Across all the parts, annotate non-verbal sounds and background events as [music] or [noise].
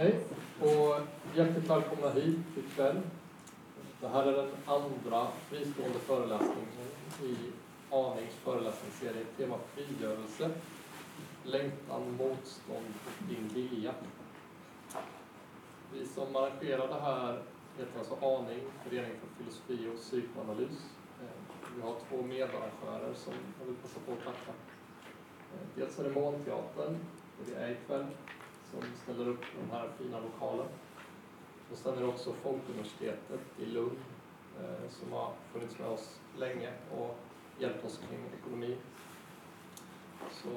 Hej och hjärtligt välkomna hit ikväll. Det här är den andra fristående föreläsningen i Anings föreläsningsserie Tema frigörelse, längtan, motstånd och din vilja. Vi som arrangerar det här heter alltså Aning, Föreningen för filosofi och psykoanalys. Eh, vi har två medarrangörer som jag vill passa på att tacka. Eh, dels är det Månteatern, där vi är ikväll, som ställer upp den här fina lokalen. Och sen är det också Folkuniversitetet i Lund eh, som har funnits med oss länge och hjälpt oss kring ekonomi. Så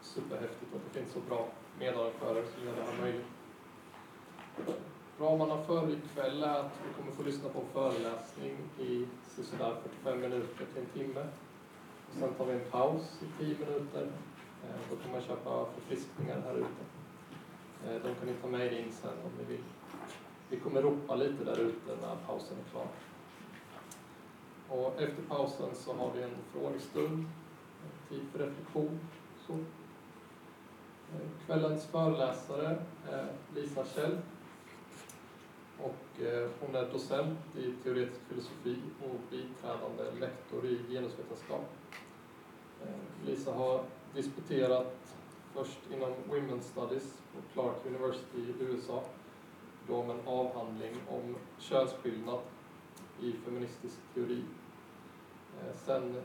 superhäftigt att det finns så bra medarrangörer som gör det här möjligt. Ramarna för ikväll är att vi kommer få lyssna på en föreläsning i sådär 45 minuter till en timme. Och sen tar vi en paus i 10 minuter. Eh, då kan man köpa förfriskningar här ute. Eh, de kan ni ta med er in sen om ni vill. Vi kommer ropa lite där ute när pausen är klar. Och efter pausen så har vi en frågestund, tid för reflektion. Så. Eh, kvällens föreläsare är Lisa Kjell. Och eh, hon är docent i teoretisk filosofi och biträdande lektor i genusvetenskap. Lisa har disputerat först inom Women's Studies på Clark University i USA, då med en avhandling om könsskillnad i feministisk teori. Eh, sen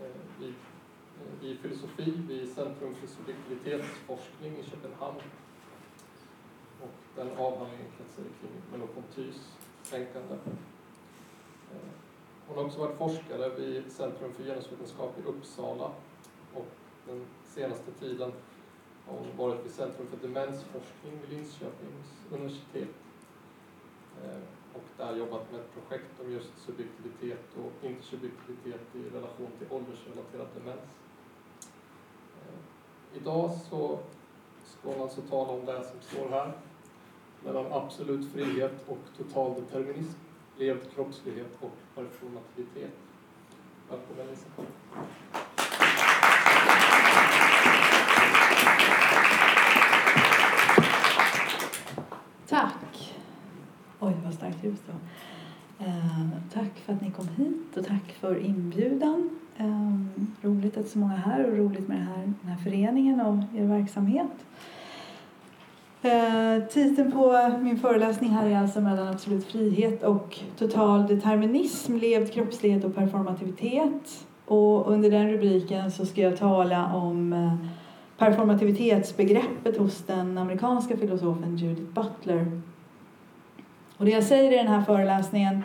eh, i, eh, i filosofi vid Centrum för subjektivitetsforskning i Köpenhamn. Och den avhandlingen kretsade kring Merleau-Pontys tänkande. Hon har också varit forskare vid Centrum för genusvetenskap i Uppsala och den senaste tiden har hon varit vid Centrum för demensforskning vid Linköpings universitet eh, och där jobbat med ett projekt om just subjektivitet och intersubjektivitet i relation till åldersrelaterad demens. Eh, idag så ska hon alltså tala om det som står här, mellan absolut frihet och total determinism, levd kroppslighet och performativitet. Välkommen Lisa. Vad starkt. Eh, tack för att ni kom hit och tack för inbjudan. Eh, roligt att så många är här och roligt med den här, den här föreningen och er verksamhet. Eh, titeln på min föreläsning här är alltså mellan absolut frihet och total determinism, levd kroppslighet och performativitet. Och under den rubriken så ska jag tala om eh, performativitetsbegreppet hos den amerikanska filosofen Judith Butler och det jag säger i den här föreläsningen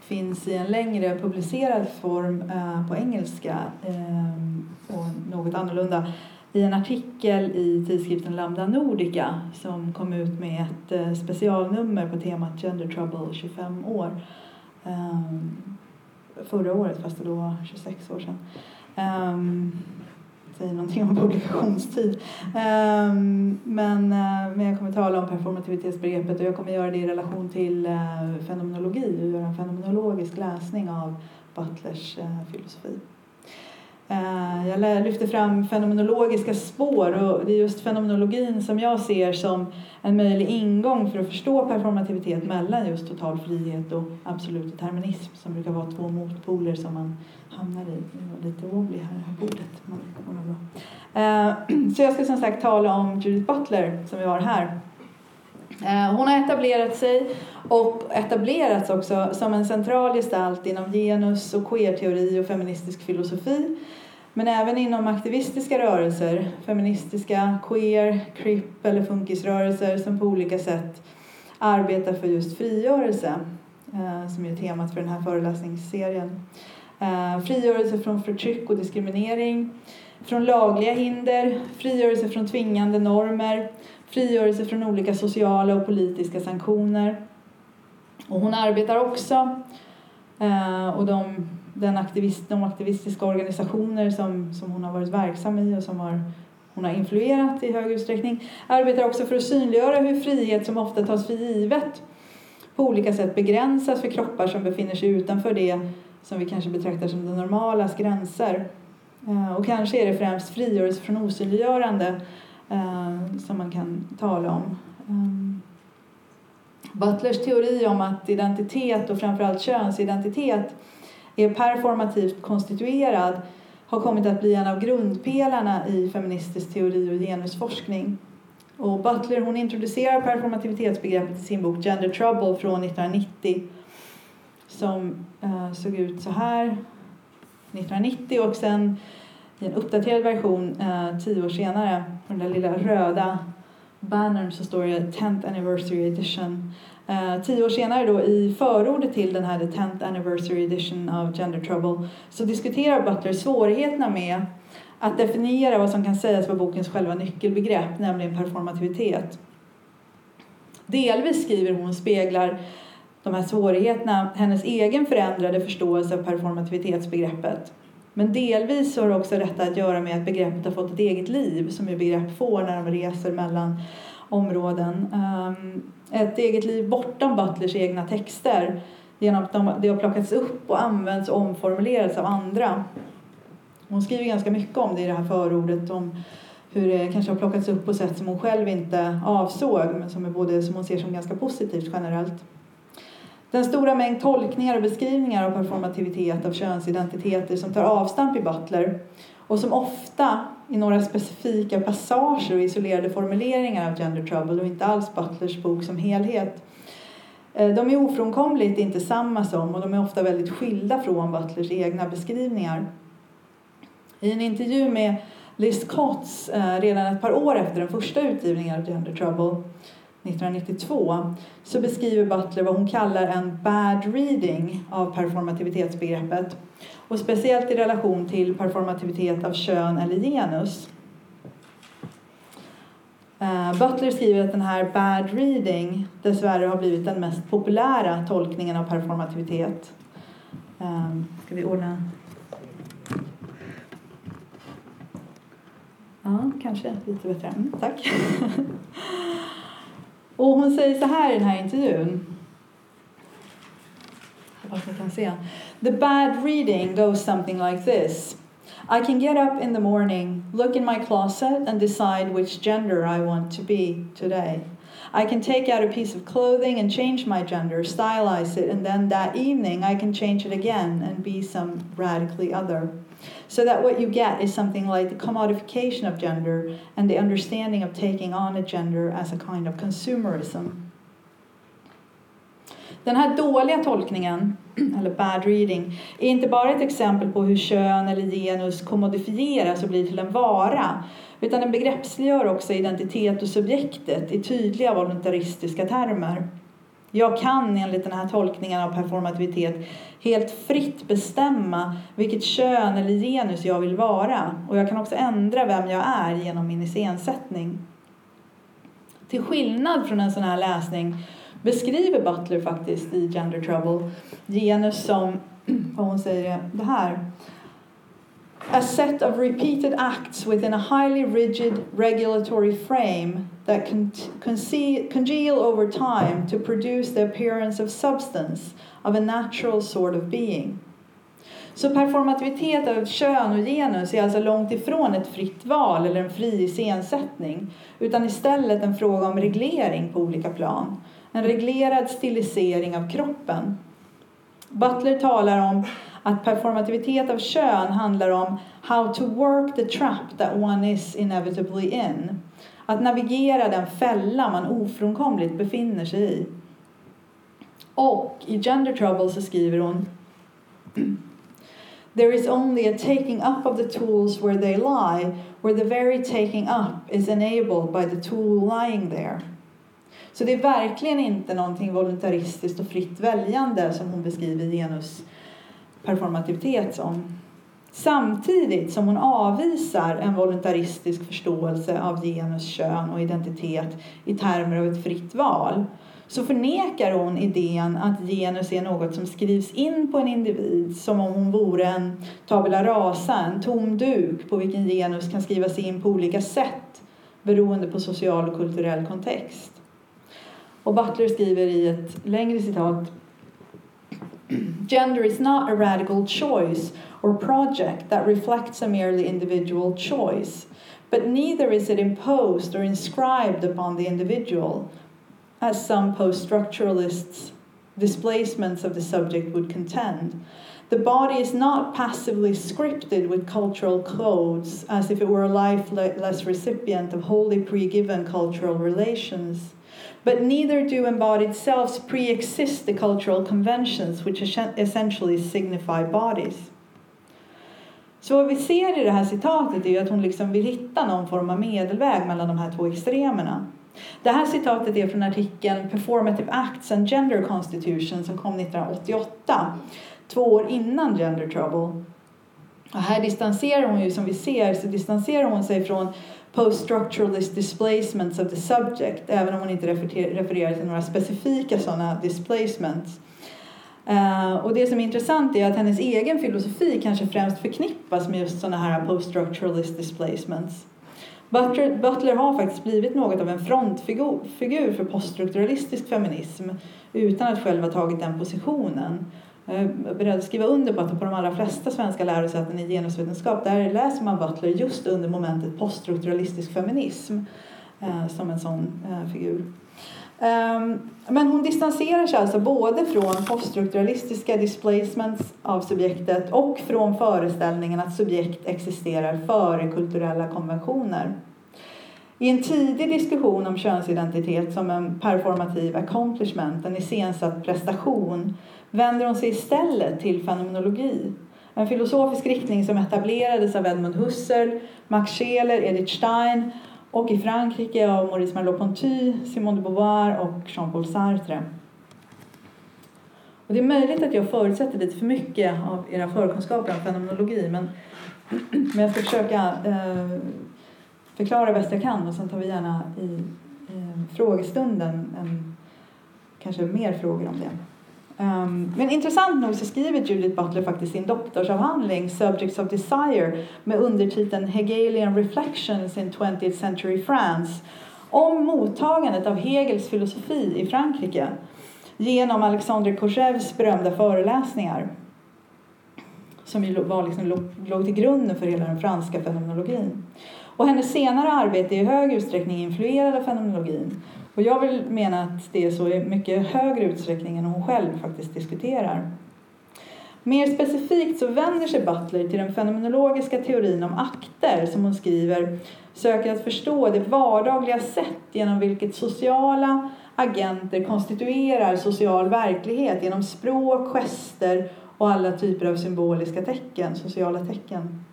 finns i en längre publicerad form eh, på engelska eh, och något annorlunda i en artikel i tidskriften Lambda Nordica som kom ut med ett eh, specialnummer på temat Gender Trouble 25 år. Ehm, förra året fast det då var 26 år sedan. Ehm, säger någonting om publikationstid. Um, men, uh, men jag kommer tala om performativitetsbegreppet och jag kommer göra det i relation till uh, fenomenologi och göra en fenomenologisk läsning av Butlers uh, filosofi. Eh, jag lyfter fram fenomenologiska spår och det är just fenomenologin som jag ser som en möjlig ingång för att förstå performativitet mellan just total frihet och absolut determinism som brukar vara två motpoler som man hamnar i. Det var lite wobbly här, här bordet. Men eh, [clears throat] så jag ska som sagt tala om Judith Butler som vi har här. Eh, hon har etablerat sig och etablerats också som en central gestalt inom genus och queerteori och feministisk filosofi men även inom aktivistiska rörelser, feministiska, queer, crip eller funkisrörelser som på olika sätt arbetar för just frigörelse, eh, som är temat för den här föreläsningsserien. Eh, frigörelse från förtryck och diskriminering, från lagliga hinder, frigörelse från tvingande normer, frigörelse från olika sociala och politiska sanktioner. Och hon arbetar också, Eh, och de, den aktivist, de aktivistiska organisationer som, som hon har varit verksam i och som har, hon har influerat i hög utsträckning, arbetar också för att synliggöra hur frihet som ofta tas för givet på olika sätt begränsas för kroppar som befinner sig utanför det som vi kanske betraktar som det normalas gränser. Eh, och kanske är det främst frigörelse från osynliggörande eh, som man kan tala om. Ehm, Butlers teori om att identitet och framförallt könsidentitet är performativt konstituerad har kommit att bli en av grundpelarna i feministisk teori och genusforskning. Och Butler hon introducerar performativitetsbegreppet i sin bok Gender Trouble från 1990 som eh, såg ut så här 1990 och sen i en uppdaterad version eh, tio år senare på den där lilla röda bannern så står det 10th anniversary edition. Eh, tio år senare då i förordet till den här The 10th anniversary edition av Gender Trouble så diskuterar Butler svårigheterna med att definiera vad som kan sägas vara bokens själva nyckelbegrepp, nämligen performativitet. Delvis skriver hon speglar de här svårigheterna hennes egen förändrade förståelse av performativitetsbegreppet. Men delvis har också detta att göra med att begreppet har fått ett eget liv som ju begrepp får när de reser mellan områden. Ehm, ett eget liv bortom Butlers egna texter genom att de, det har plockats upp och använts och omformulerats av andra. Hon skriver ganska mycket om det i det här förordet om hur det kanske har plockats upp på sätt som hon själv inte avsåg men som, är både, som hon ser som ganska positivt generellt. Den stora mängd tolkningar och beskrivningar av performativitet av könsidentiteter som tar avstamp i Butler och som ofta i några specifika passager och isolerade formuleringar av Gender Trouble och inte alls Butlers bok som helhet. Eh, de är ofrånkomligt inte samma som och de är ofta väldigt skilda från Butlers egna beskrivningar. I en intervju med Liz Kotz eh, redan ett par år efter den första utgivningen av Gender Trouble 1992 så beskriver Butler vad hon kallar en bad reading av performativitetsbegreppet och speciellt i relation till performativitet av kön eller genus. Eh, Butler skriver att den här bad reading dessvärre har blivit den mest populära tolkningen av performativitet. Eh, ska vi ordna? Ja, kanske lite bättre. Mm, tack. [laughs] Och hon säger så här i den här intervjun. Jag Hoppas ni kan se. The bad reading goes something like this. I can get up in the morning, look in my closet, and decide which gender I want to be today. I can take out a piece of clothing and change my gender, stylize it, and then that evening I can change it again and be some radically other. So that what you get is something like the commodification of gender and the understanding of taking on a gender as a kind of consumerism. Den här dåliga tolkningen, [clears throat] eller bad reading, är inte bara ett exempel på hur kön eller genus kommodifieras och blir till en vara, utan den begreppsliggör också identitet och subjektet i tydliga voluntaristiska termer. Jag kan enligt den här tolkningen av performativitet helt fritt bestämma vilket kön eller genus jag vill vara och jag kan också ändra vem jag är genom min iscensättning. Till skillnad från en sån här läsning beskriver Butler faktiskt i Gender Trouble genus som, [clears throat] vad hon säger det här, a set of repeated acts within a highly rigid regulatory frame that con congeal over time to produce the appearance of substance, of a natural sort of being. Så performativitet av kön och genus är alltså långt ifrån ett fritt val eller en fri iscensättning utan istället en fråga om reglering på olika plan. En reglerad stilisering av kroppen. Butler talar om att performativitet av kön handlar om how to work the trap that one is inevitably in. Att navigera den fälla man ofrånkomligt befinner sig i. Och i Gender Trouble så skriver hon There is only a taking up of the tools where they lie, where the very taking up is enabled by the tool lying there. Så det är verkligen inte någonting voluntaristiskt och fritt väljande som hon beskriver genus performativitet som. Samtidigt som hon avvisar en voluntaristisk förståelse av genus, kön och identitet i termer av ett fritt val så förnekar hon idén att genus är något som skrivs in på en individ som om hon vore en tabula rasa, en tom duk på vilken genus kan skrivas in på olika sätt beroende på social och kulturell kontext. Och Butler skriver i ett längre citat Gender is not a radical choice or project that reflects a merely individual choice, but neither is it imposed or inscribed upon the individual, as some post structuralists' displacements of the subject would contend. The body is not passively scripted with cultural codes as if it were a lifeless recipient of wholly pre given cultural relations. But neither do embodied selves pre exist the cultural conventions which essentially signify bodies. Så vad vi ser i det här citatet är att hon liksom vill hitta någon form av medelväg mellan de här två extremerna. Det här citatet är från artikeln Performative Acts and Gender Constitution som kom 1988 två år innan Gender Trouble. Och här distanserar hon ju, som vi ser, så distanserar hon sig från post-structuralist displacements of the subject, även om hon inte refererar till några specifika sådana displacements. Uh, och det som är intressant är att hennes egen filosofi kanske främst förknippas med just sådana här post-structuralist displacements. Butler, Butler har faktiskt blivit något av en frontfigur för poststrukturalistisk feminism utan att själv ha tagit den positionen. Jag är beredd att skriva under på att på de allra flesta svenska lärosäten i genusvetenskap där läser man Butler just under momentet poststrukturalistisk feminism eh, som en sån eh, figur. Ehm, men hon distanserar sig alltså både från poststrukturalistiska displacements av subjektet och från föreställningen att subjekt existerar före kulturella konventioner. I en tidig diskussion om könsidentitet som en performativ accomplishment, en iscensatt prestation, vänder hon sig istället till fenomenologi. En filosofisk riktning som etablerades av Edmund Husserl, Max Scheler, Edith Stein och i Frankrike av Maurice Merleau-Ponty, Simone de Beauvoir och Jean-Paul Sartre. Och det är möjligt att jag förutsätter lite för mycket av era förkunskaper om fenomenologi men, men jag ska försöka eh, förklara bäst jag kan och sen tar vi gärna i eh, frågestunden en, kanske mer frågor om det. Um, men intressant nog så skriver Judith Butler faktiskt sin doktorsavhandling Subjects of Desire med undertiteln Hegelian Reflections in 20th Century France om mottagandet av Hegels filosofi i Frankrike genom Alexandre Korzhevs berömda föreläsningar som ju var liksom, låg till grunden för hela den franska fenomenologin. Och hennes senare arbete är i hög utsträckning influerad av fenomenologin och jag vill mena att det är så i mycket högre utsträckning än hon själv faktiskt diskuterar. Mer specifikt så vänder sig Butler till den fenomenologiska teorin om akter som hon skriver söker att förstå det vardagliga sätt genom vilket sociala agenter konstituerar social verklighet genom språk, gester och alla typer av symboliska tecken, sociala tecken.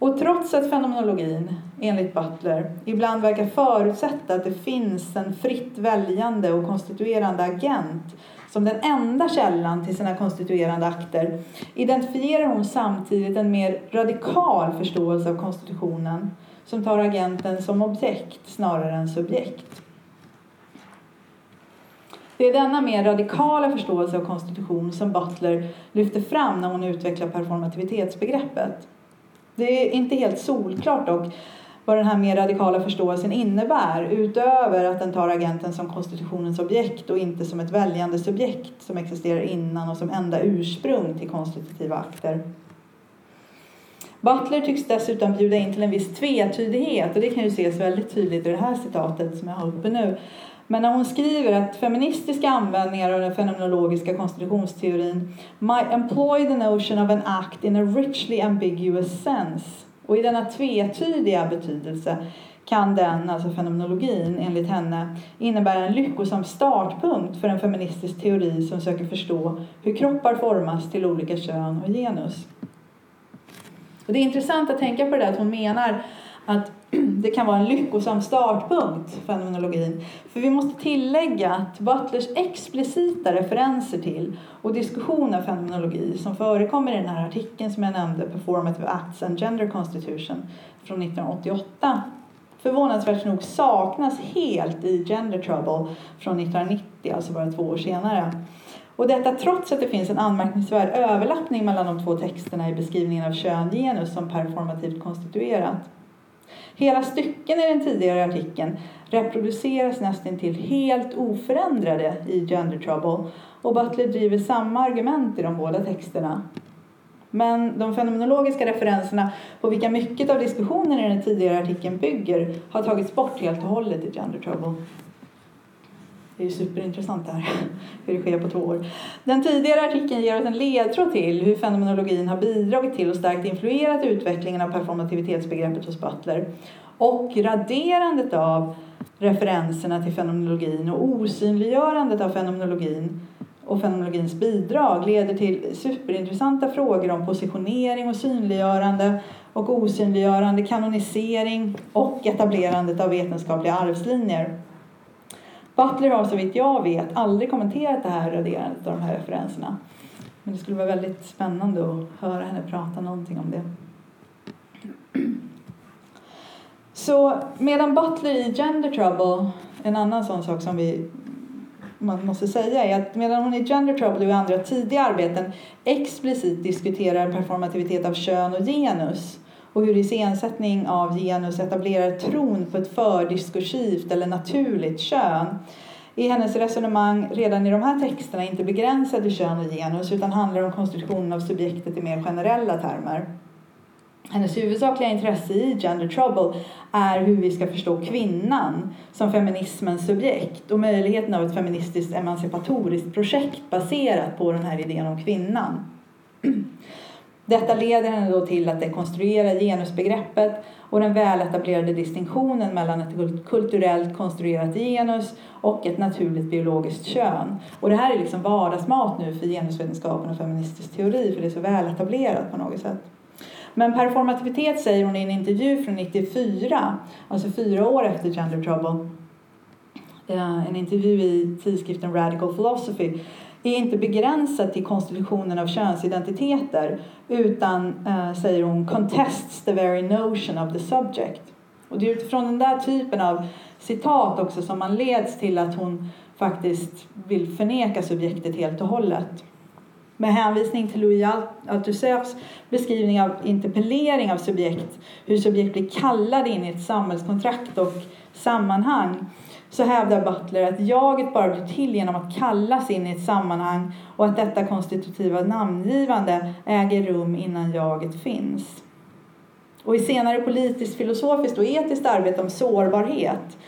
Och trots att fenomenologin, enligt Butler, ibland verkar förutsätta att det finns en fritt väljande och konstituerande agent som den enda källan till sina konstituerande akter identifierar hon samtidigt en mer radikal förståelse av konstitutionen som tar agenten som objekt snarare än subjekt. Det är denna mer radikala förståelse av konstitution som Butler lyfter fram när hon utvecklar performativitetsbegreppet. Det är inte helt solklart dock vad den här mer radikala förståelsen innebär utöver att den tar agenten som konstitutionens objekt och inte som ett väljande subjekt som existerar innan och som enda ursprung till konstitutiva akter. Butler tycks dessutom bjuda in till en viss tvetydighet och det kan ju ses väldigt tydligt i det här citatet som jag har uppe nu. Men när hon skriver att feministiska användningar av den fenomenologiska konstitutionsteorin might employ the notion of an act in a richly ambiguous sense och i denna tvetydiga betydelse kan den, alltså fenomenologin, enligt henne innebära en lyckosam startpunkt för en feministisk teori som söker förstå hur kroppar formas till olika kön och genus. Och det är intressant att tänka på det där att hon menar att [clears throat] det kan vara en lyckosam startpunkt, fenomenologin. För vi måste tillägga att Butlers explicita referenser till och diskussion av fenomenologi som förekommer i den här artikeln som jag nämnde, Performative Acts and Gender Constitution från 1988, förvånansvärt nog saknas helt i Gender Trouble från 1990, alltså bara två år senare. Och detta trots att det finns en anmärkningsvärd överlappning mellan de två texterna i beskrivningen av kön genus som performativt konstituerat. Hela stycken i den tidigare artikeln reproduceras nästan till helt oförändrade i Gender Trouble och Butler driver samma argument i de båda texterna. Men de fenomenologiska referenserna på vilka mycket av diskussionen i den tidigare artikeln bygger har tagits bort helt och hållet i Gender Trouble. Det är ju superintressant det här, [laughs] hur det sker på två år. Den tidigare artikeln ger oss en ledtråd till hur fenomenologin har bidragit till och starkt influerat utvecklingen av performativitetsbegreppet hos Butler och raderandet av referenserna till fenomenologin och osynliggörandet av fenomenologin och fenomenologins bidrag leder till superintressanta frågor om positionering och synliggörande och osynliggörande, kanonisering och etablerandet av vetenskapliga arvslinjer. Butler har så vitt jag vet aldrig kommenterat det här raderandet av de här referenserna. Men det skulle vara väldigt spännande att höra henne prata någonting om det. Så medan Butler i Gender Trouble, en annan sån sak som vi man måste säga är att medan hon i Gender Trouble och i andra tidiga arbeten explicit diskuterar performativitet av kön och genus och hur iscensättning av genus etablerar tron på ett fördiskursivt eller naturligt kön är hennes resonemang redan i de här texterna inte begränsade till kön och genus utan handlar om konstruktionen av subjektet i mer generella termer. Hennes huvudsakliga intresse i Gender Trouble är hur vi ska förstå kvinnan som feminismens subjekt och möjligheten av ett feministiskt emancipatoriskt projekt baserat på den här idén om kvinnan. Detta leder henne då till att dekonstruera genusbegreppet och den väletablerade distinktionen mellan ett kulturellt konstruerat genus och ett naturligt biologiskt kön. Och det här är liksom vardagsmat nu för genusvetenskapen och feministisk teori för det är så väletablerat på något sätt. Men performativitet säger hon i en intervju från 94, alltså fyra år efter Gender Trouble, eh, en intervju i tidskriften Radical Philosophy, är inte begränsat till konstitutionen av könsidentiteter utan, eh, säger hon, contests the very notion of the subject. Och det är utifrån den där typen av citat också som man leds till att hon faktiskt vill förneka subjektet helt och hållet med hänvisning till Louis Althusers beskrivning av interpellering av subjekt, hur subjekt blir kallade in i ett samhällskontrakt och sammanhang, så hävdar Butler att jaget bara blir till genom att kallas in i ett sammanhang och att detta konstitutiva namngivande äger rum innan jaget finns. Och i senare politiskt, filosofiskt och etiskt arbete om sårbarhet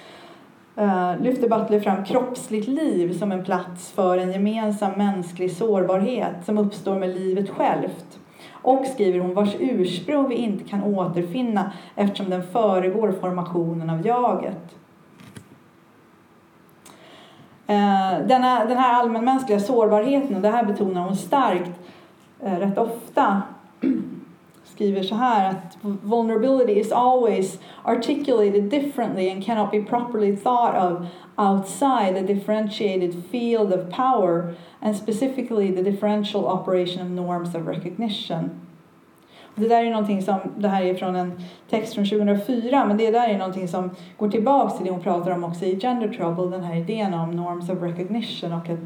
Uh, lyfter Butler fram kroppsligt liv som en plats för en gemensam mänsklig sårbarhet som uppstår med livet självt. Och skriver hon vars ursprung vi inte kan återfinna eftersom den föregår formationen av jaget. Eh, denna, den här allmänmänskliga sårbarheten, och det här betonar hon starkt uh, rätt ofta skriver så här att vulnerability is always articulated differently and cannot be properly thought of outside the differentiated field of power and specifically the differential operation of norms of recognition. Det där är någonting som, det här är från en text från 2004, men det där är någonting som går tillbaks till det hon pratar om också i Gender Trouble, den här idén om norms of recognition och att,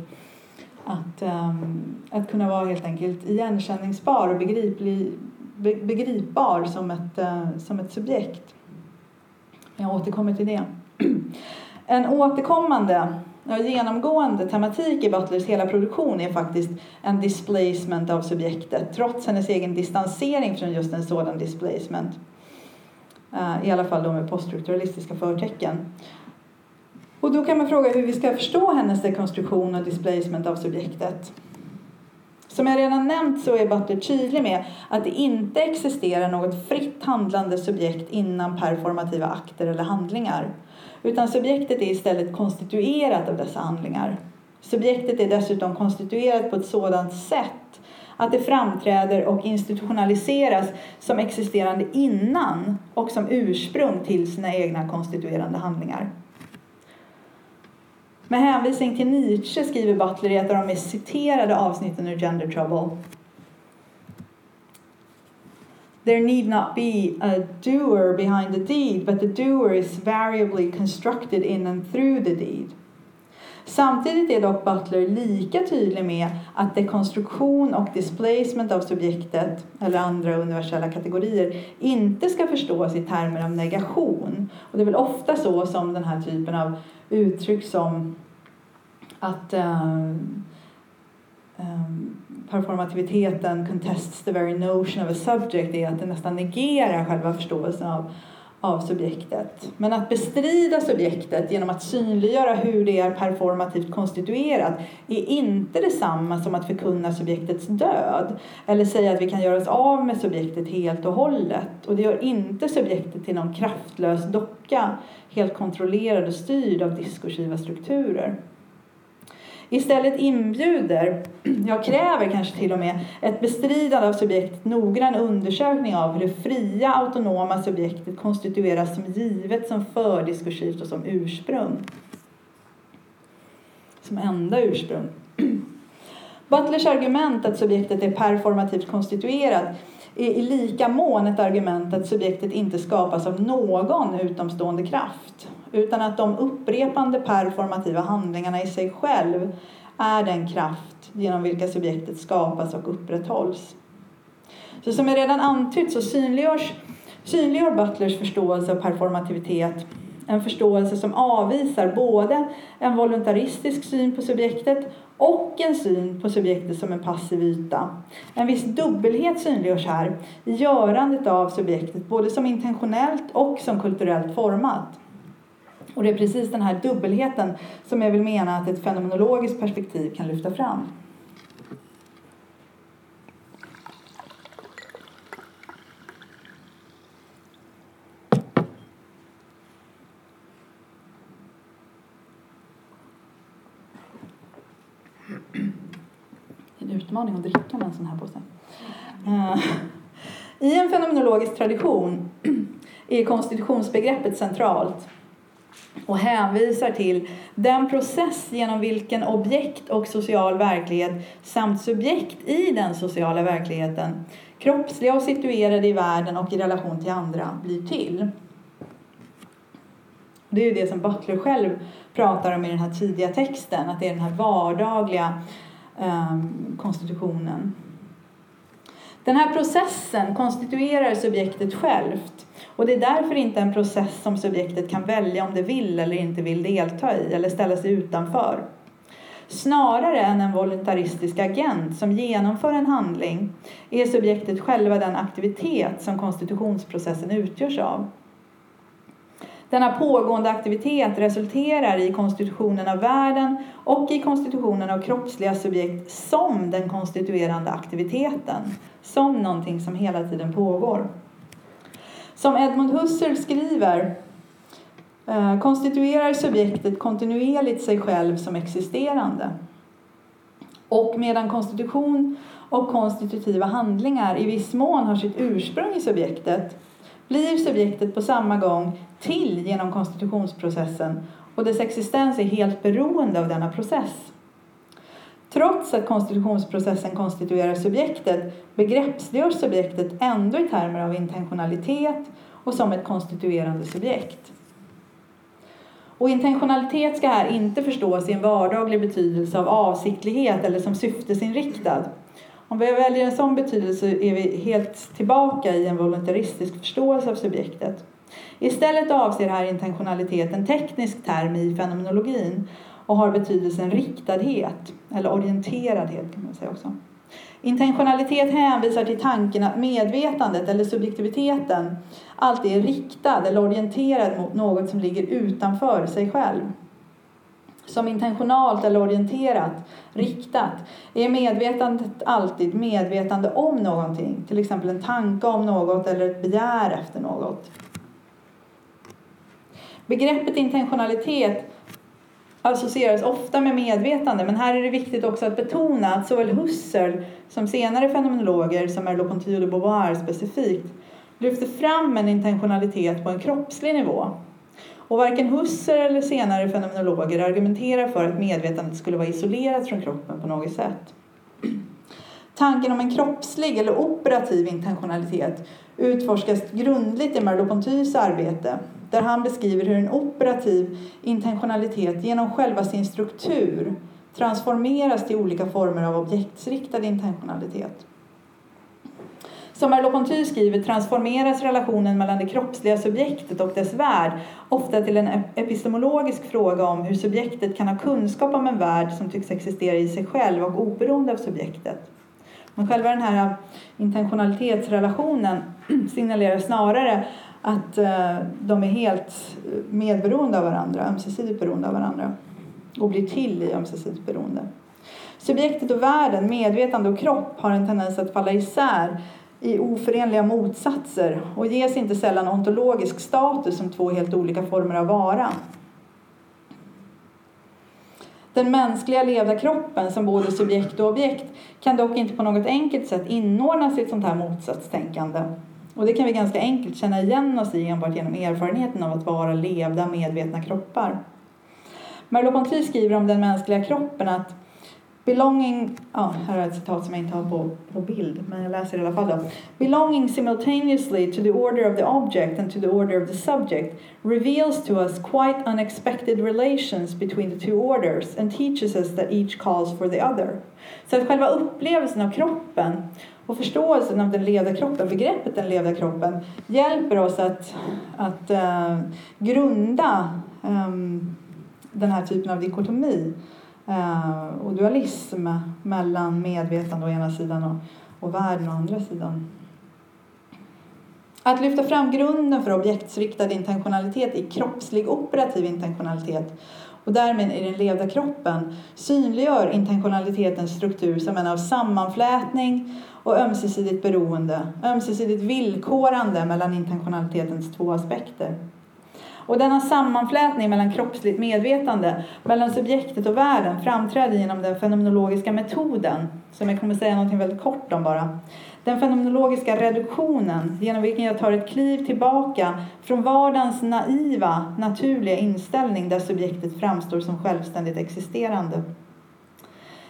att, um, att kunna vara helt enkelt igenkänningsbar och begriplig begripbar som ett, uh, som ett subjekt. Jag återkommer till det. [clears throat] En återkommande Ja, genomgående tematik i Butlers hela produktion är faktiskt en displacement av subjektet trots hennes egen distansering från just en sådan displacement. Eh, I alla fall då med poststrukturalistiska förtecken. Och då kan man fråga hur vi ska förstå hennes dekonstruktion och displacement av subjektet. Som jag redan nämnt så är Butler tydlig med att det inte existerar något fritt handlande subjekt innan performativa akter eller handlingar. Utan subjektet är istället konstituerat av dessa handlingar. Subjektet är dessutom konstituerat på ett sådant sätt att det framträder och institutionaliseras som existerande innan och som ursprung till sina egna konstituerande handlingar. Med hänvisning till Nietzsche skriver Butler i ett av de mest citerade avsnitten ur Gender Trouble. There need not be a doer behind the deed, but the doer is variably constructed in and through the deed. Samtidigt är dock Butler lika tydlig med att dekonstruktion och displacement av subjektet eller andra universella kategorier inte ska förstås i termer av negation. Och det är väl ofta så som den här typen av uttryck som att, um, um, performativiteten contests the very notion of a subject är att den nästan negerar själva förståelsen av, av subjektet. Men att bestrida subjektet genom att synliggöra hur det är performativt konstituerat är inte detsamma som att förkunna subjektets död eller säga att vi kan göra oss av med subjektet helt och hållet. Och det gör inte subjektet till någon kraftlös docka helt kontrollerad och styrd av diskursiva strukturer. Istället inbjuder, jag kräver kanske till och med, ett bestridande av subjektet noggrann undersökning av hur det fria autonoma subjektet konstitueras som givet, som fördiskursivt och som ursprung. Som enda ursprung. Butlers argument att subjektet är performativt konstituerat är i lika mån ett argument att subjektet inte skapas av någon utomstående kraft utan att de upprepande performativa handlingarna i sig själv är den kraft genom vilka subjektet skapas och upprätthålls. Så som jag redan antytt så synliggörs, synliggör Butlers förståelse av performativitet en förståelse som avvisar både en voluntaristisk syn på subjektet och en syn på subjektet som en passiv yta. En viss dubbelhet synliggörs här i görandet av subjektet både som intentionellt och som kulturellt format. Och det är precis den här dubbelheten som jag vill mena att ett fenomenologiskt perspektiv kan lyfta fram. en utmaning att dricka med en sån här påse. Uh, I en fenomenologisk tradition [clears throat] är konstitutionsbegreppet centralt och hänvisar till den process genom vilken objekt och social verklighet samt subjekt i den sociala verkligheten, kroppsliga och situerade i världen och i relation till andra, blir till. Det är ju det som Butler själv pratar om i den här tidiga texten, att det är den här vardagliga eh, konstitutionen. Den här processen konstituerar subjektet självt och det är därför inte en process som subjektet kan välja om det vill eller inte vill delta i eller ställa sig utanför. Snarare än en voluntaristisk agent som genomför en handling är subjektet själva den aktivitet som konstitutionsprocessen utgörs av. Denna pågående aktivitet resulterar i konstitutionen av världen och i konstitutionen av kroppsliga subjekt som den konstituerande aktiviteten, som någonting som hela tiden pågår. Som Edmund Husserl skriver eh, konstituerar subjektet kontinuerligt sig själv som existerande. Och medan konstitution och konstitutiva handlingar i viss mån har sitt ursprung i subjektet blir subjektet på samma gång till genom konstitutionsprocessen och dess existens är helt beroende av denna process. Trots att konstitutionsprocessen konstituerar subjektet begreppsgörs subjektet ändå i termer av intentionalitet och som ett konstituerande subjekt. Och intentionalitet ska här inte förstås i en vardaglig betydelse av avsiktlighet eller som syftesinriktad. Om vi väljer en sån betydelse är vi helt tillbaka i en voluntaristisk förståelse av subjektet. Istället avser här intentionalitet en teknisk term i fenomenologin och har betydelsen riktadhet, eller orienteradhet kan man säga också. Intentionalitet hänvisar till tanken att medvetandet eller subjektiviteten alltid är riktad eller orienterad mot något som ligger utanför sig själv. Som intentionalt eller orienterat, riktat, är medvetandet alltid medvetande om någonting, till exempel en tanke om något eller ett begär efter något. Begreppet intentionalitet associeras ofta med medvetande men här är det viktigt också att betona att såväl Husserl som senare fenomenologer som Merleau-Ponty och de Beauvoir specifikt lyfter fram en intentionalitet på en kroppslig nivå. Och varken Husserl eller senare fenomenologer argumenterar för att medvetandet skulle vara isolerat från kroppen på något sätt. Tanken om en kroppslig eller operativ intentionalitet utforskas grundligt i Merleau-Pontys arbete där han beskriver hur en operativ intentionalitet genom själva sin struktur transformeras till olika former av objektsriktad intentionalitet. Som Merleau-Ponty skriver transformeras relationen mellan det kroppsliga subjektet och dess värld ofta till en epistemologisk fråga om hur subjektet kan ha kunskap om en värld som tycks existera i sig själv och oberoende av subjektet. Men själva den här intentionalitetsrelationen [clears throat] signalerar snarare att eh, de är helt medberoende av varandra, ömsesidigt beroende av varandra och blir till i ömsesidigt beroende. Subjektet och världen, medvetande och kropp har en tendens att falla isär i oförenliga motsatser och ges inte sällan ontologisk status som två helt olika former av vara. Den mänskliga levda kroppen som både subjekt och objekt kan dock inte på något enkelt sätt inordnas i ett sånt här motsatstänkande. Och det kan vi ganska enkelt känna igen oss i enbart genom erfarenheten av att vara levda medvetna kroppar. Merleau-Ponty skriver om den mänskliga kroppen att Belonging, ja, här är ett citat som jag inte har på, på bild, men jag läser i alla fall då. Belonging simultaneously to the order of the object and to the order of the subject reveals to us quite unexpected relations between the two orders and teaches us that each calls for the other. Så att själva upplevelsen av kroppen och förståelsen av den levda kroppen, begreppet den levda kroppen, hjälper oss att, att eh, grunda eh, den här typen av dikotomi eh, och dualism mellan medvetande å ena sidan och, och världen å andra sidan. Att lyfta fram grunden för objektsriktad intentionalitet i kroppslig operativ intentionalitet och därmed i den levda kroppen synliggör intentionalitetens struktur som en av sammanflätning och ömsesidigt beroende, ömsesidigt villkorande mellan intentionalitetens två aspekter. Och denna sammanflätning mellan kroppsligt medvetande, mellan subjektet och världen framträder genom den fenomenologiska metoden, som jag kommer säga något väldigt kort om bara. Den fenomenologiska reduktionen, genom vilken jag tar ett kliv tillbaka från vardagens naiva, naturliga inställning där subjektet framstår som självständigt existerande.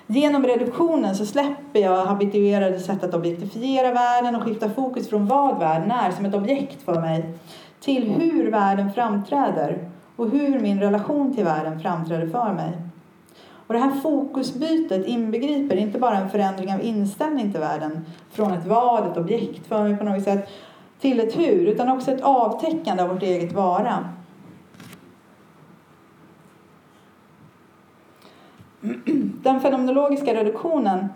Genom reduktionen så släpper jag habituerade sätt att objektifiera världen och skiftar fokus från vad världen är som ett objekt för mig till hur världen framträder och hur min relation till världen framträder för mig. Och det här fokusbytet inbegriper inte bara en förändring av inställning till världen från ett vad, ett objekt för mig på något sätt, till ett hur, utan också ett avtäckande av vårt eget vara. Den fenomenologiska reduktionen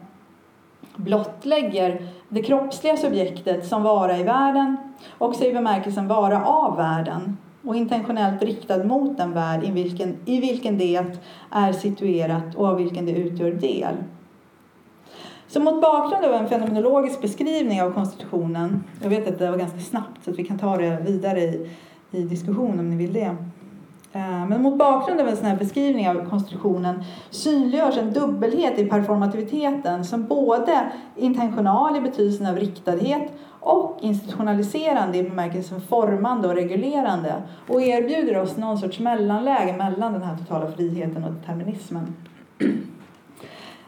blottlägger det kroppsliga subjektet som vara i världen, också i bemärkelsen vara av världen och intentionellt riktad mot den värld i vilken, i vilken det är situerat och av vilken det utgör del. Så mot bakgrund av en fenomenologisk beskrivning av konstitutionen, jag vet att det var ganska snabbt så att vi kan ta det vidare i, i diskussion om ni vill det. Eh, men mot bakgrund av en sån här beskrivning av konstitutionen synliggörs en dubbelhet i performativiteten som både intentional i betydelsen av riktadhet och institutionaliserande i bemärkelsen formande och reglerande och erbjuder oss någon sorts mellanläge mellan den här totala friheten och determinismen.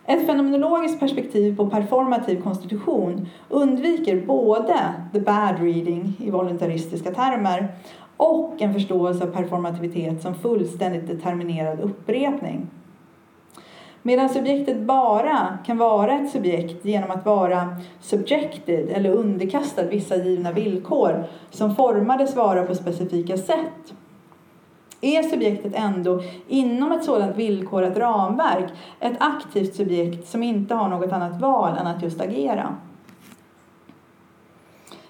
Ett fenomenologiskt perspektiv på performativ konstitution undviker både the bad reading i voluntaristiska termer och en förståelse av performativitet som fullständigt determinerad upprepning. Medan subjektet bara kan vara ett subjekt genom att vara subjected eller underkastad vissa givna villkor som formades vara på specifika sätt är subjektet ändå inom ett sådant villkorat ramverk ett aktivt subjekt som inte har något annat val än att just agera.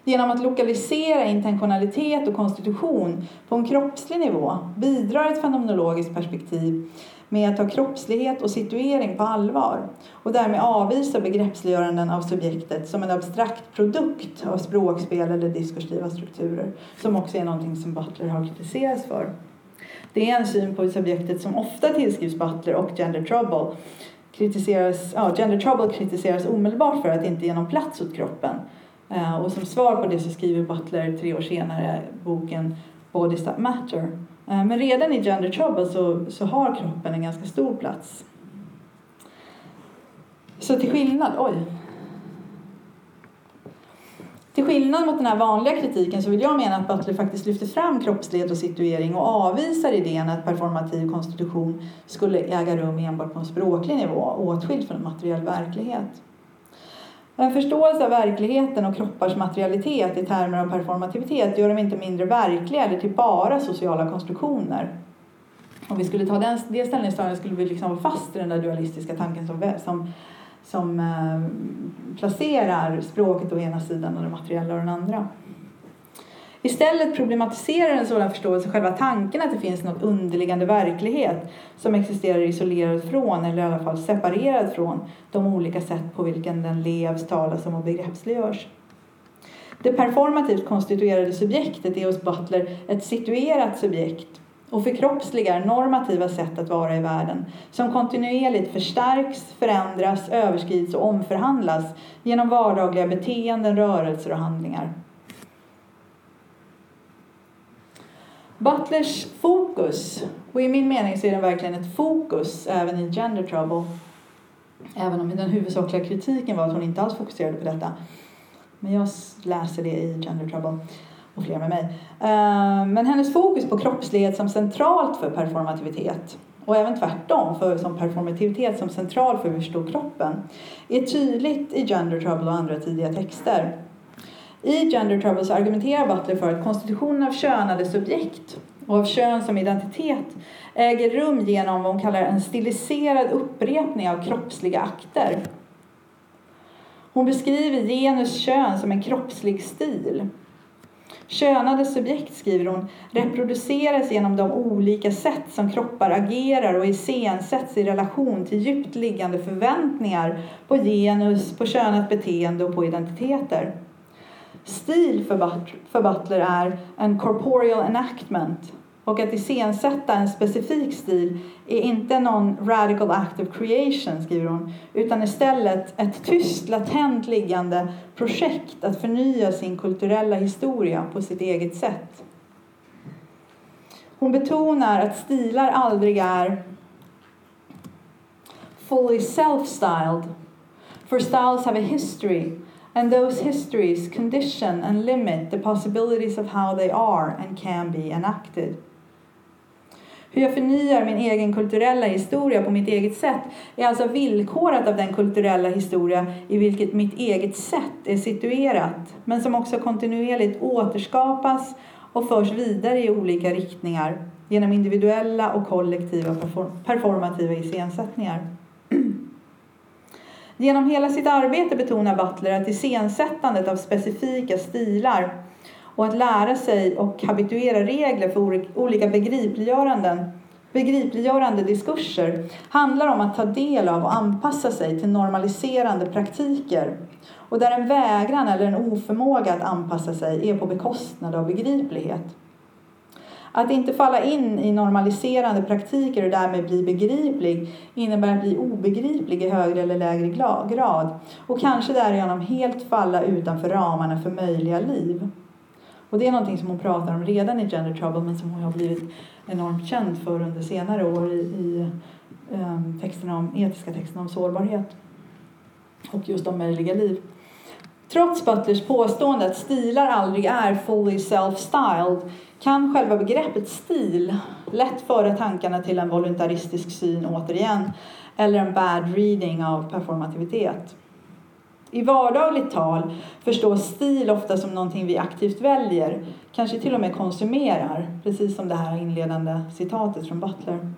Genom att lokalisera intentionalitet och konstitution på en kroppslig nivå bidrar ett fenomenologiskt perspektiv med att ta kroppslighet och situering på allvar och därmed avvisa begreppsliggöranden av subjektet som en abstrakt produkt av språkspel eller diskursiva strukturer som också är någonting som Butler har kritiserats för. Det är en syn på subjektet som ofta tillskrivs Butler och Gender Trouble. Kritiseras, ja, gender Trouble kritiseras omedelbart för att inte ge någon plats åt kroppen Eh, och som svar på det så skriver Butler tre år senare boken Bodies That Matter. Eh, men redan i Gender Trouble så, så har kroppen en ganska stor plats. Så till skillnad, oj. Till skillnad mot den här vanliga kritiken så vill jag mena att Butler faktiskt lyfter fram kroppslighet och situering och avvisar idén att performativ konstitution skulle äga rum enbart på en språklig nivå åtskild från en materiell verklighet. En förståelse av verkligheten och kroppars materialitet i termer av performativitet gör dem inte mindre verkliga eller till bara sociala konstruktioner. Om vi skulle ta den, det ställningstagandet skulle vi liksom vara fast i den där dualistiska tanken som, som, som eh, placerar språket å ena sidan och det materiella å den andra. Istället problematiserar en sådan förståelse själva tanken att det finns något underliggande verklighet som existerar isolerad från, eller i alla fall separerad från, de olika sätt på vilken den levs, talas om och begreppsliggörs. Det performativt konstituerade subjektet är hos Butler ett situerat subjekt och förkroppsligar normativa sätt att vara i världen som kontinuerligt förstärks, förändras, överskrids och omförhandlas genom vardagliga beteenden, rörelser och handlingar. Butlers fokus, och i min mening så är den verkligen ett fokus även i Gender Trouble, även om den huvudsakliga kritiken var att hon inte alls fokuserade på detta. Men jag läser det i Gender Trouble och flera med mig. Eh, men hennes fokus på kroppslighet som centralt för performativitet och även tvärtom, för som performativitet som central för hur stor kroppen, är tydligt i Gender Trouble och andra tidiga texter. I Gender Trouble så argumenterar Butler för att konstitutionen av könade subjekt och av kön som identitet äger rum genom vad hon kallar en stiliserad upprepning av kroppsliga akter. Hon beskriver genus kön som en kroppslig stil. Könade subjekt, skriver hon, reproduceras genom de olika sätt som kroppar agerar och iscensätts i relation till djupt liggande förväntningar på genus, på könat beteende och på identiteter. Stil för Butler är en corporeal enactment och att iscensätta en specifik stil är inte någon radical act of creation, skriver hon, utan istället ett tyst, latent liggande projekt att förnya sin kulturella historia på sitt eget sätt. Hon betonar att stilar aldrig är fully self-styled, for styles have a history and those histories condition and limit the possibilities of how they are and can be enacted. Hur jag förnyar min egen kulturella historia på mitt eget sätt är alltså villkorat av den kulturella historia i vilket mitt eget sätt är situerat, men som också kontinuerligt återskapas och förs vidare i olika riktningar genom individuella och kollektiva performativa iscensättningar. [clears throat] Genom hela sitt arbete betonar Butler att iscensättandet av specifika stilar och att lära sig och habituera regler för olika begripliggöranden begripliggörande diskurser handlar om att ta del av och anpassa sig till normaliserande praktiker och där en vägran eller en oförmåga att anpassa sig är på bekostnad av begriplighet. Att inte falla in i normaliserande praktiker och därmed bli begriplig innebär att bli obegriplig i högre eller lägre grad och kanske därigenom helt falla utanför ramarna för möjliga liv. Och det är någonting som hon pratar om redan i Gender Trouble men som hon har blivit enormt känd för under senare år i, i ehm, texterna om, etiska texterna om sårbarhet och just om möjliga liv. Trots Butlers påstående att stilar aldrig är fully self-styled kan själva begreppet stil lätt föra tankarna till en voluntaristisk syn återigen eller en bad reading av performativitet. I vardagligt tal förstås stil ofta som någonting vi aktivt väljer, kanske till och med konsumerar, precis som det här inledande citatet från Butler.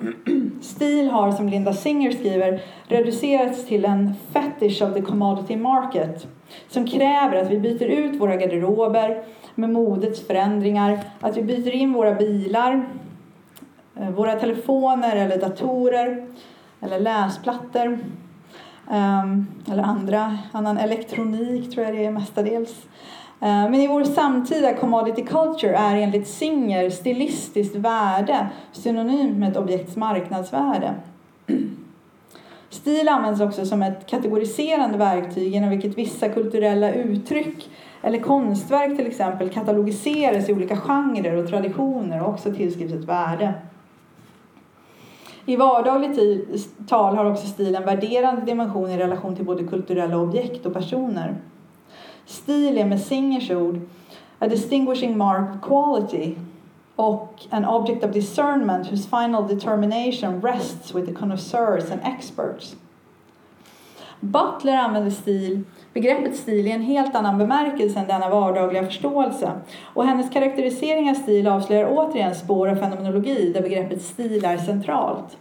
[clears throat] Stil har, som Linda Singer skriver, reducerats till en fetish of the commodity market som kräver att vi byter ut våra garderober med modets förändringar, att vi byter in våra bilar, eh, våra telefoner eller datorer eller läsplattor ehm, eller andra, annan elektronik tror jag det är mestadels. Eh, men i vår samtida commodity culture är enligt Singer stilistiskt värde synonymt med ett objekts marknadsvärde. Stil används också som ett kategoriserande verktyg genom vilket vissa kulturella uttryck eller konstverk till exempel katalogiseras i olika genrer och traditioner och också tillskrivs ett värde. I vardagligt tal har också stil en värderande dimension i relation till både kulturella objekt och personer. Stil är med Singers ord a distinguishing mark of quality och an object of discernment whose final determination rests with the connoisseurs and experts. Butler använder stil, begreppet stil i en helt annan bemärkelse än denna vardagliga förståelse. Och hennes karaktärisering av stil avslöjar återigen spår av fenomenologi där begreppet stil är centralt.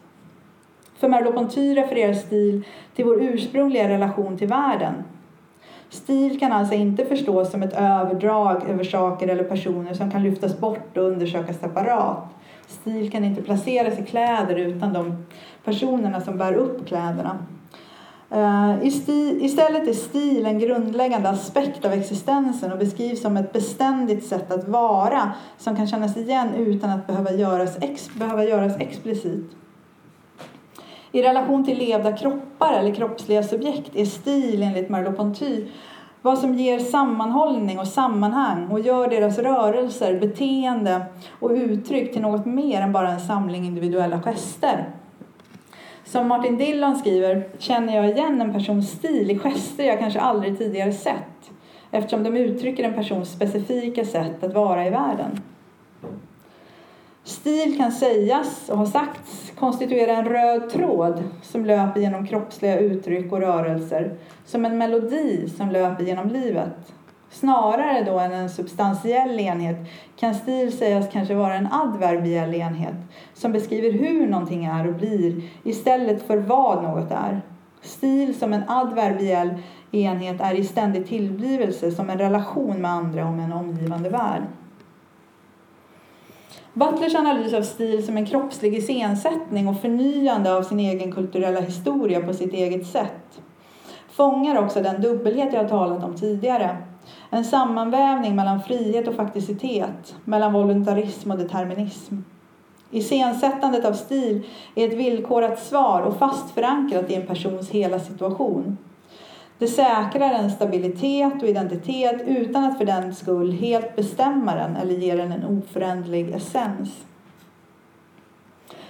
För Merleau-Ponty refererar stil till vår ursprungliga relation till världen. Stil kan alltså inte förstås som ett överdrag över saker eller personer som kan lyftas bort och undersökas separat. Stil kan inte placeras i kläder utan de personerna som bär upp kläderna. Eh, istället är stil en grundläggande aspekt av existensen och beskrivs som ett beständigt sätt att vara som kan kännas igen utan att behöva göras, ex behöva göras explicit. I relation till levda kroppar eller kroppsliga subjekt är stil enligt Merleau-Ponty vad som ger sammanhållning och sammanhang och gör deras rörelser, beteende och uttryck till något mer än bara en samling individuella gester. Som Martin Dillon skriver känner jag igen en persons stil i gester jag kanske aldrig tidigare sett eftersom de uttrycker en persons specifika sätt att vara i världen. Stil kan sägas och har sagts konstituera en röd tråd som löper genom kroppsliga uttryck och rörelser, som en melodi som löper genom livet. Snarare då än en substantiell enhet kan stil sägas kanske vara en adverbiell enhet som beskriver hur någonting är och blir istället för vad något är. Stil som en adverbiell enhet är i ständig tillblivelse som en relation med andra och med en omgivande värld. Butlers analys av stil som en kroppslig iscensättning och förnyande av sin egen kulturella historia på sitt eget sätt fångar också den dubbelhet jag har talat om tidigare. En sammanvävning mellan frihet och fakticitet, mellan voluntarism och determinism. Iscensättandet av stil är ett villkorat svar och fast förankrat i en persons hela situation. Det säkrar en stabilitet och identitet utan att för den skull helt bestämma den eller ge den en oföränderlig essens.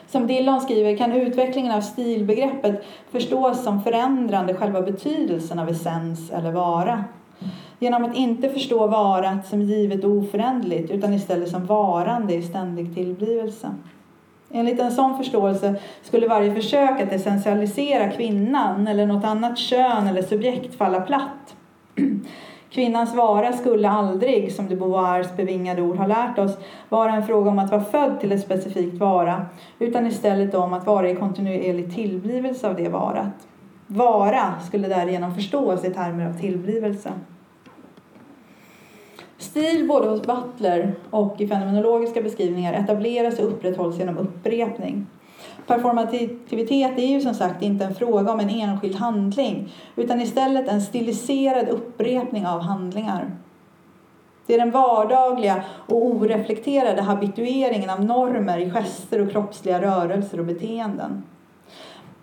Som Dillon skriver kan utvecklingen av stilbegreppet förstås som förändrande själva betydelsen av essens eller vara. Genom att inte förstå varat som givet och oföränderligt utan istället som varande i ständig tillblivelse. Enligt en sån förståelse skulle varje försök att essentialisera kvinnan eller något annat kön eller subjekt falla platt. [clears throat] Kvinnans vara skulle aldrig, som de Beauvoirs bevingade ord har lärt oss, vara en fråga om att vara född till ett specifikt vara, utan istället om att vara i kontinuerlig tillblivelse av det varat. Vara skulle därigenom förstås i termer av tillblivelse. Stil både hos Butler och i fenomenologiska beskrivningar etableras och upprätthålls genom upprepning. Performativitet är ju som sagt inte en fråga om en enskild handling utan istället en stiliserad upprepning av handlingar. Det är den vardagliga och oreflekterade habitueringen av normer i gester och kroppsliga rörelser och beteenden.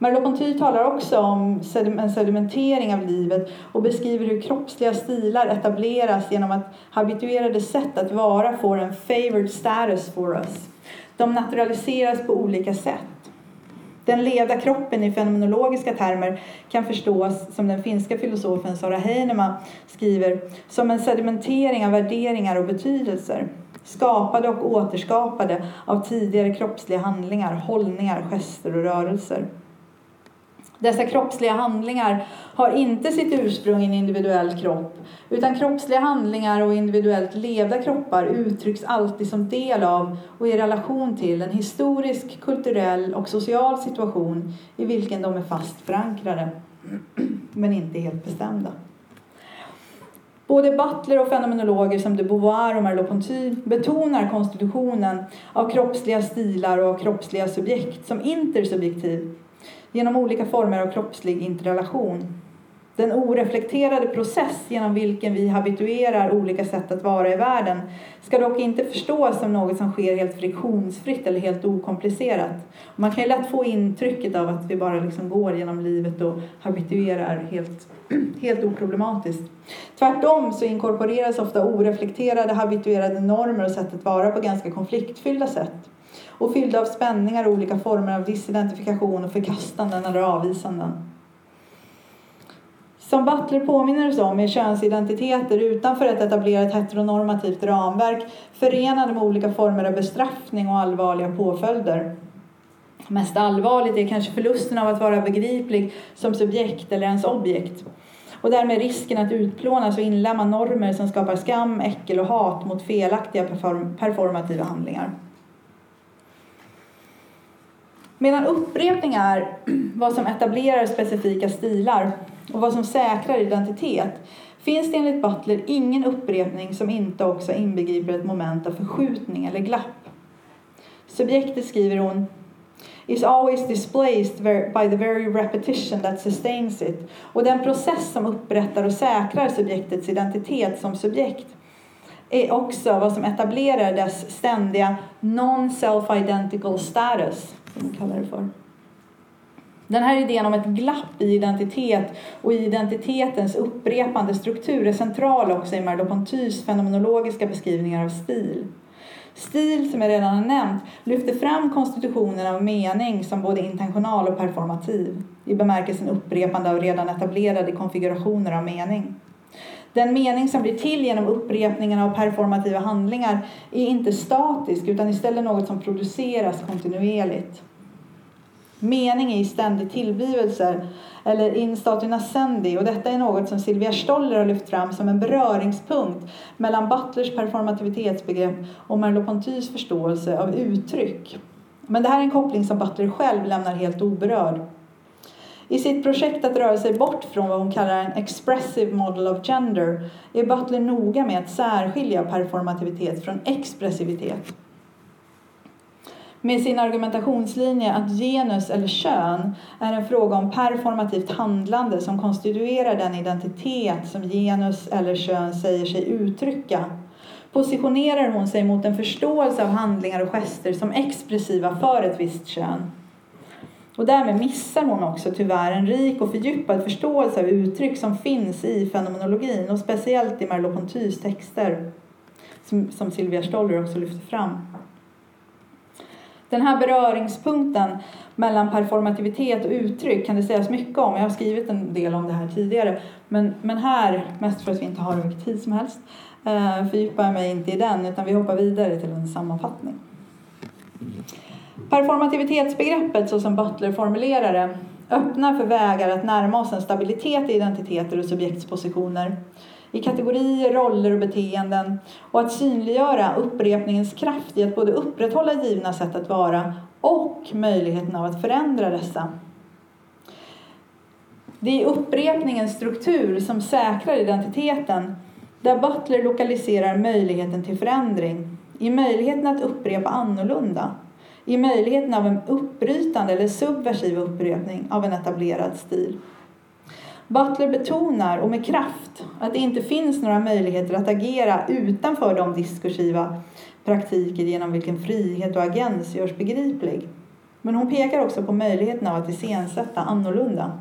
Merleau-Ponty talar också om en sedimentering av livet och beskriver hur kroppsliga stilar etableras genom att habituerade sätt att vara får en favored status for us. De naturaliseras på olika sätt. Den levda kroppen i fenomenologiska termer kan förstås, som den finska filosofen Sara Heinema skriver, som en sedimentering av värderingar och betydelser skapade och återskapade av tidigare kroppsliga handlingar, hållningar, gester och rörelser. Dessa kroppsliga handlingar har inte sitt ursprung i en individuell kropp utan kroppsliga handlingar och individuellt levda kroppar uttrycks alltid som del av och i relation till en historisk, kulturell och social situation i vilken de är fast förankrade [clears throat] men inte helt bestämda. Både Butler och fenomenologer som de Beauvoir och Merleau-Ponty betonar konstitutionen av kroppsliga stilar och kroppsliga subjekt som intersubjektiv genom olika former av kroppslig interrelation. Den oreflekterade process genom vilken vi habituerar olika sätt att vara i världen ska dock inte förstås som något som sker helt friktionsfritt eller helt okomplicerat. Man kan ju lätt få intrycket av att vi bara liksom går genom livet och habituerar helt, [clears throat] helt oproblematiskt. Tvärtom så inkorporeras ofta oreflekterade habituerade normer och sätt att vara på ganska konfliktfyllda sätt och fyllda av spänningar och olika former av disidentifikation och förkastanden eller avvisanden. Som Butler påminner oss om är könsidentiteter utanför ett etablerat heteronormativt ramverk förenade med olika former av bestraffning och allvarliga påföljder. Mest allvarligt är kanske förlusten av att vara begriplig som subjekt eller ens objekt och därmed risken att utplånas och inlämna normer som skapar skam, äckel och hat mot felaktiga perform performativa handlingar. Medan upprepning är [clears throat] vad som etablerar specifika stilar och vad som säkrar identitet finns det enligt Butler ingen upprepning som inte också inbegriper ett moment av förskjutning eller glapp. Subjektet, skriver hon, is always displaced by the very repetition that sustains it. Och den process som upprättar och säkrar subjektets identitet som subjekt är också vad som etablerar dess ständiga non-self-identical status, som vi kallar det för. Den här idén om ett glapp i identitet och i identitetens upprepande struktur är central också i Merleau-Pontys fenomenologiska beskrivningar av stil. Stil, som jag redan har nämnt, lyfter fram konstitutionen av mening som både intentional och performativ i bemärkelsen upprepande av redan etablerade konfigurationer av mening. Den mening som blir till genom upprepningen av performativa handlingar är inte statisk utan istället något som produceras kontinuerligt. Mening är i ständig tillblivelse eller in statu nascendi och detta är något som Silvia Stoller har lyft fram som en beröringspunkt mellan Butlers performativitetsbegrepp och Merleau-Pontys förståelse av uttryck. Men det här är en koppling som Butler själv lämnar helt oberörd. I sitt projekt att röra sig bort från vad hon kallar en expressive model of gender är Butler noga med att särskilja performativitet från expressivitet med sin argumentationslinje att genus eller kön är en fråga om performativt handlande som konstituerar den identitet som genus eller kön säger sig uttrycka positionerar hon sig mot en förståelse av handlingar och gester som expressiva för ett visst kön. Och därmed missar hon också tyvärr en rik och fördjupad förståelse av uttryck som finns i fenomenologin och speciellt i Merleau-Pontys texter som, som Sylvia Stoller också lyfter fram. Den här beröringspunkten mellan performativitet och uttryck kan det sägas mycket om. Jag har skrivit en del om det här tidigare. Men, men här, mest för att vi inte har hur mycket tid som helst, eh, fördjupar jag mig inte i den utan vi hoppar vidare till en sammanfattning. Performativitetsbegreppet så som Butler formulerar det öppnar för vägar att närma oss en stabilitet i identiteter och subjektspositioner i kategorier, roller och beteenden och att synliggöra upprepningens kraft i att både upprätthålla givna sätt att vara och möjligheten av att förändra dessa. Det är upprepningens struktur som säkrar identiteten där Butler lokaliserar möjligheten till förändring, i möjligheten att upprepa annorlunda, i möjligheten av en uppbrytande eller subversiv upprepning av en etablerad stil. Butler betonar, och med kraft, att det inte finns några möjligheter att agera utanför de diskursiva praktiker genom vilken frihet och agens görs begriplig. Men hon pekar också på möjligheten av att iscensätta annorlunda.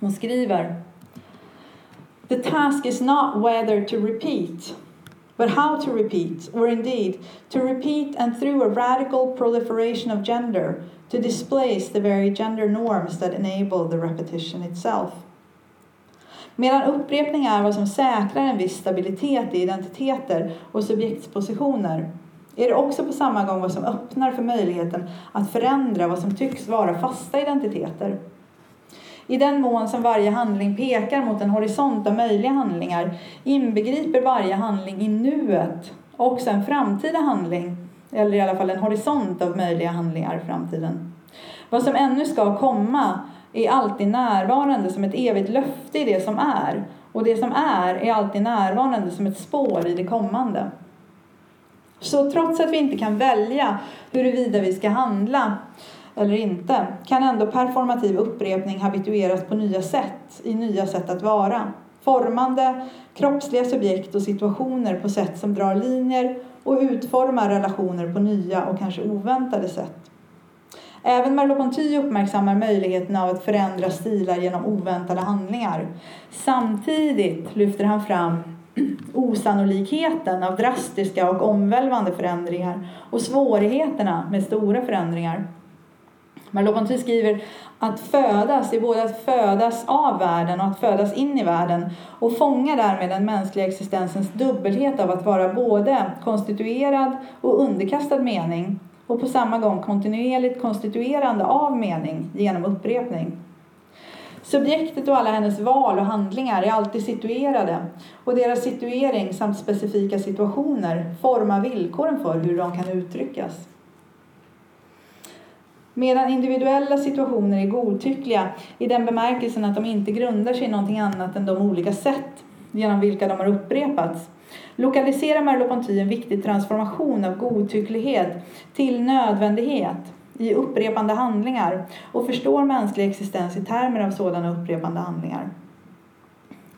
Hon skriver The task is not whether to repeat, but how to repeat, or indeed to repeat and through a radical proliferation of gender to displace the very gender norms that enable the repetition itself. Medan upprepning är vad som säkrar en viss stabilitet i identiteter och subjektspositioner är det också på samma gång vad som öppnar för möjligheten att förändra vad som tycks vara fasta identiteter. I den mån som varje handling pekar mot en horisont av möjliga handlingar inbegriper varje handling i nuet också en framtida handling, eller i alla fall en horisont av möjliga handlingar i framtiden. Vad som ännu ska komma är alltid närvarande som ett evigt löfte i det som är. Och det som är är alltid närvarande som ett spår i det kommande. Så trots att vi inte kan välja huruvida vi ska handla eller inte kan ändå performativ upprepning habitueras på nya sätt, i nya sätt att vara. Formande kroppsliga subjekt och situationer på sätt som drar linjer och utformar relationer på nya och kanske oväntade sätt. Även Merleau-Ponty uppmärksammar möjligheten av att förändra stilar genom oväntade handlingar. Samtidigt lyfter han fram osannolikheten av drastiska och omvälvande förändringar och svårigheterna med stora förändringar. Merleau-Ponty skriver att födas är både att födas av världen och att födas in i världen och fångar därmed den mänskliga existensens dubbelhet av att vara både konstituerad och underkastad mening och på samma gång kontinuerligt konstituerande av mening genom upprepning. Subjektet och alla hennes val och handlingar är alltid situerade och deras situering samt specifika situationer formar villkoren för hur de kan uttryckas. Medan individuella situationer är godtyckliga i den bemärkelsen att de inte grundar sig i någonting annat än de olika sätt genom vilka de har upprepats lokaliserar Merleau-Ponty en viktig transformation av godtycklighet till nödvändighet i upprepande handlingar och förstår mänsklig existens i termer av sådana upprepande handlingar.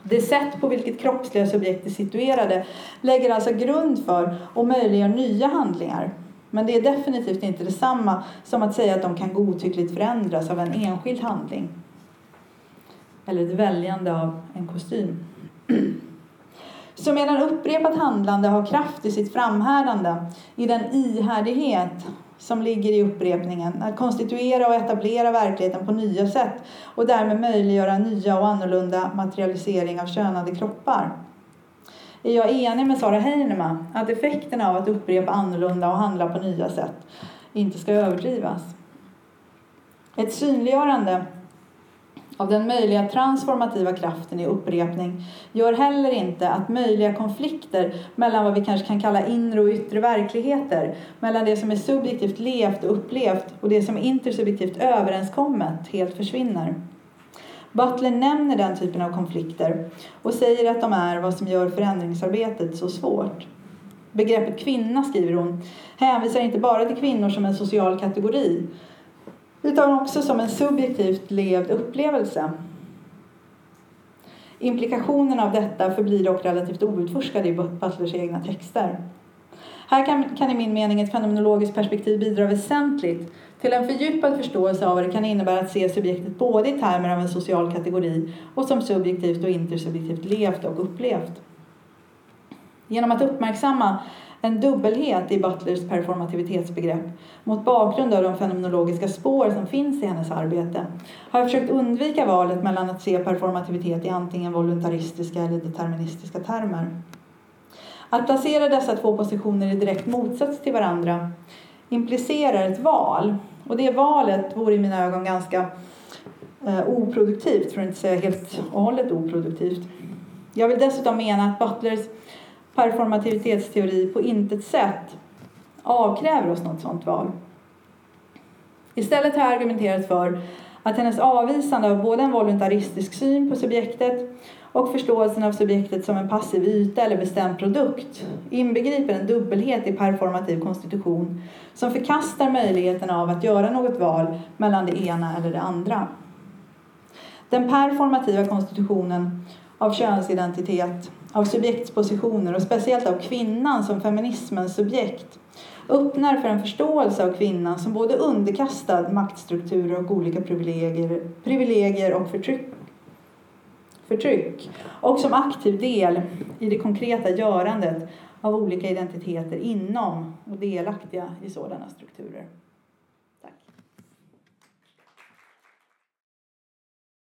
Det sätt på vilket kroppsliga subjekt är situerade lägger alltså grund för och möjliggör nya handlingar. Men det är definitivt inte detsamma som att säga att de kan godtyckligt förändras av en enskild handling. Eller ett väljande av en kostym. [clears throat] Så medan upprepat handlande har kraft i sitt framhärdande, i den ihärdighet som ligger i upprepningen, att konstituera och etablera verkligheten på nya sätt och därmed möjliggöra nya och annorlunda materialisering av könade kroppar. Är jag enig med Sara Heinemann att effekterna av att upprepa annorlunda och handla på nya sätt inte ska överdrivas? Ett synliggörande av den möjliga transformativa kraften i upprepning gör heller inte att möjliga konflikter mellan vad vi kanske kan kalla inre och yttre verkligheter, mellan det som är subjektivt levt och upplevt och det som är intersubjektivt överenskommet, helt försvinner. Butler nämner den typen av konflikter och säger att de är vad som gör förändringsarbetet så svårt. Begreppet kvinna, skriver hon, hänvisar inte bara till kvinnor som en social kategori utan också som en subjektivt levd upplevelse. Implikationerna av detta förblir dock relativt outforskade i Butlers egna texter. Här kan, kan i min mening ett fenomenologiskt perspektiv bidra väsentligt till en fördjupad förståelse av vad det kan innebära att se subjektet både i termer av en social kategori och som subjektivt och intersubjektivt levt och upplevt. Genom att uppmärksamma en dubbelhet i Butlers performativitetsbegrepp mot bakgrund av de fenomenologiska spår som finns i hennes arbete har jag försökt undvika valet mellan att se performativitet i antingen voluntaristiska eller deterministiska termer. Att placera dessa två positioner i direkt motsats till varandra implicerar ett val och det valet vore i mina ögon ganska eh, oproduktivt, för att inte säga helt och hållet oproduktivt. Jag vill dessutom mena att Butlers performativitetsteori på intet sätt avkräver oss något sådant val. Istället har jag argumenterat för att hennes avvisande av både en voluntaristisk syn på subjektet och förståelsen av subjektet som en passiv yta eller bestämd produkt inbegriper en dubbelhet i performativ konstitution som förkastar möjligheten av att göra något val mellan det ena eller det andra. Den performativa konstitutionen av könsidentitet av subjektspositioner och speciellt av kvinnan som feminismens subjekt öppnar för en förståelse av kvinnan som både underkastad maktstrukturer och olika privilegier, privilegier och förtryck, förtryck och som aktiv del i det konkreta görandet av olika identiteter inom och delaktiga i sådana strukturer.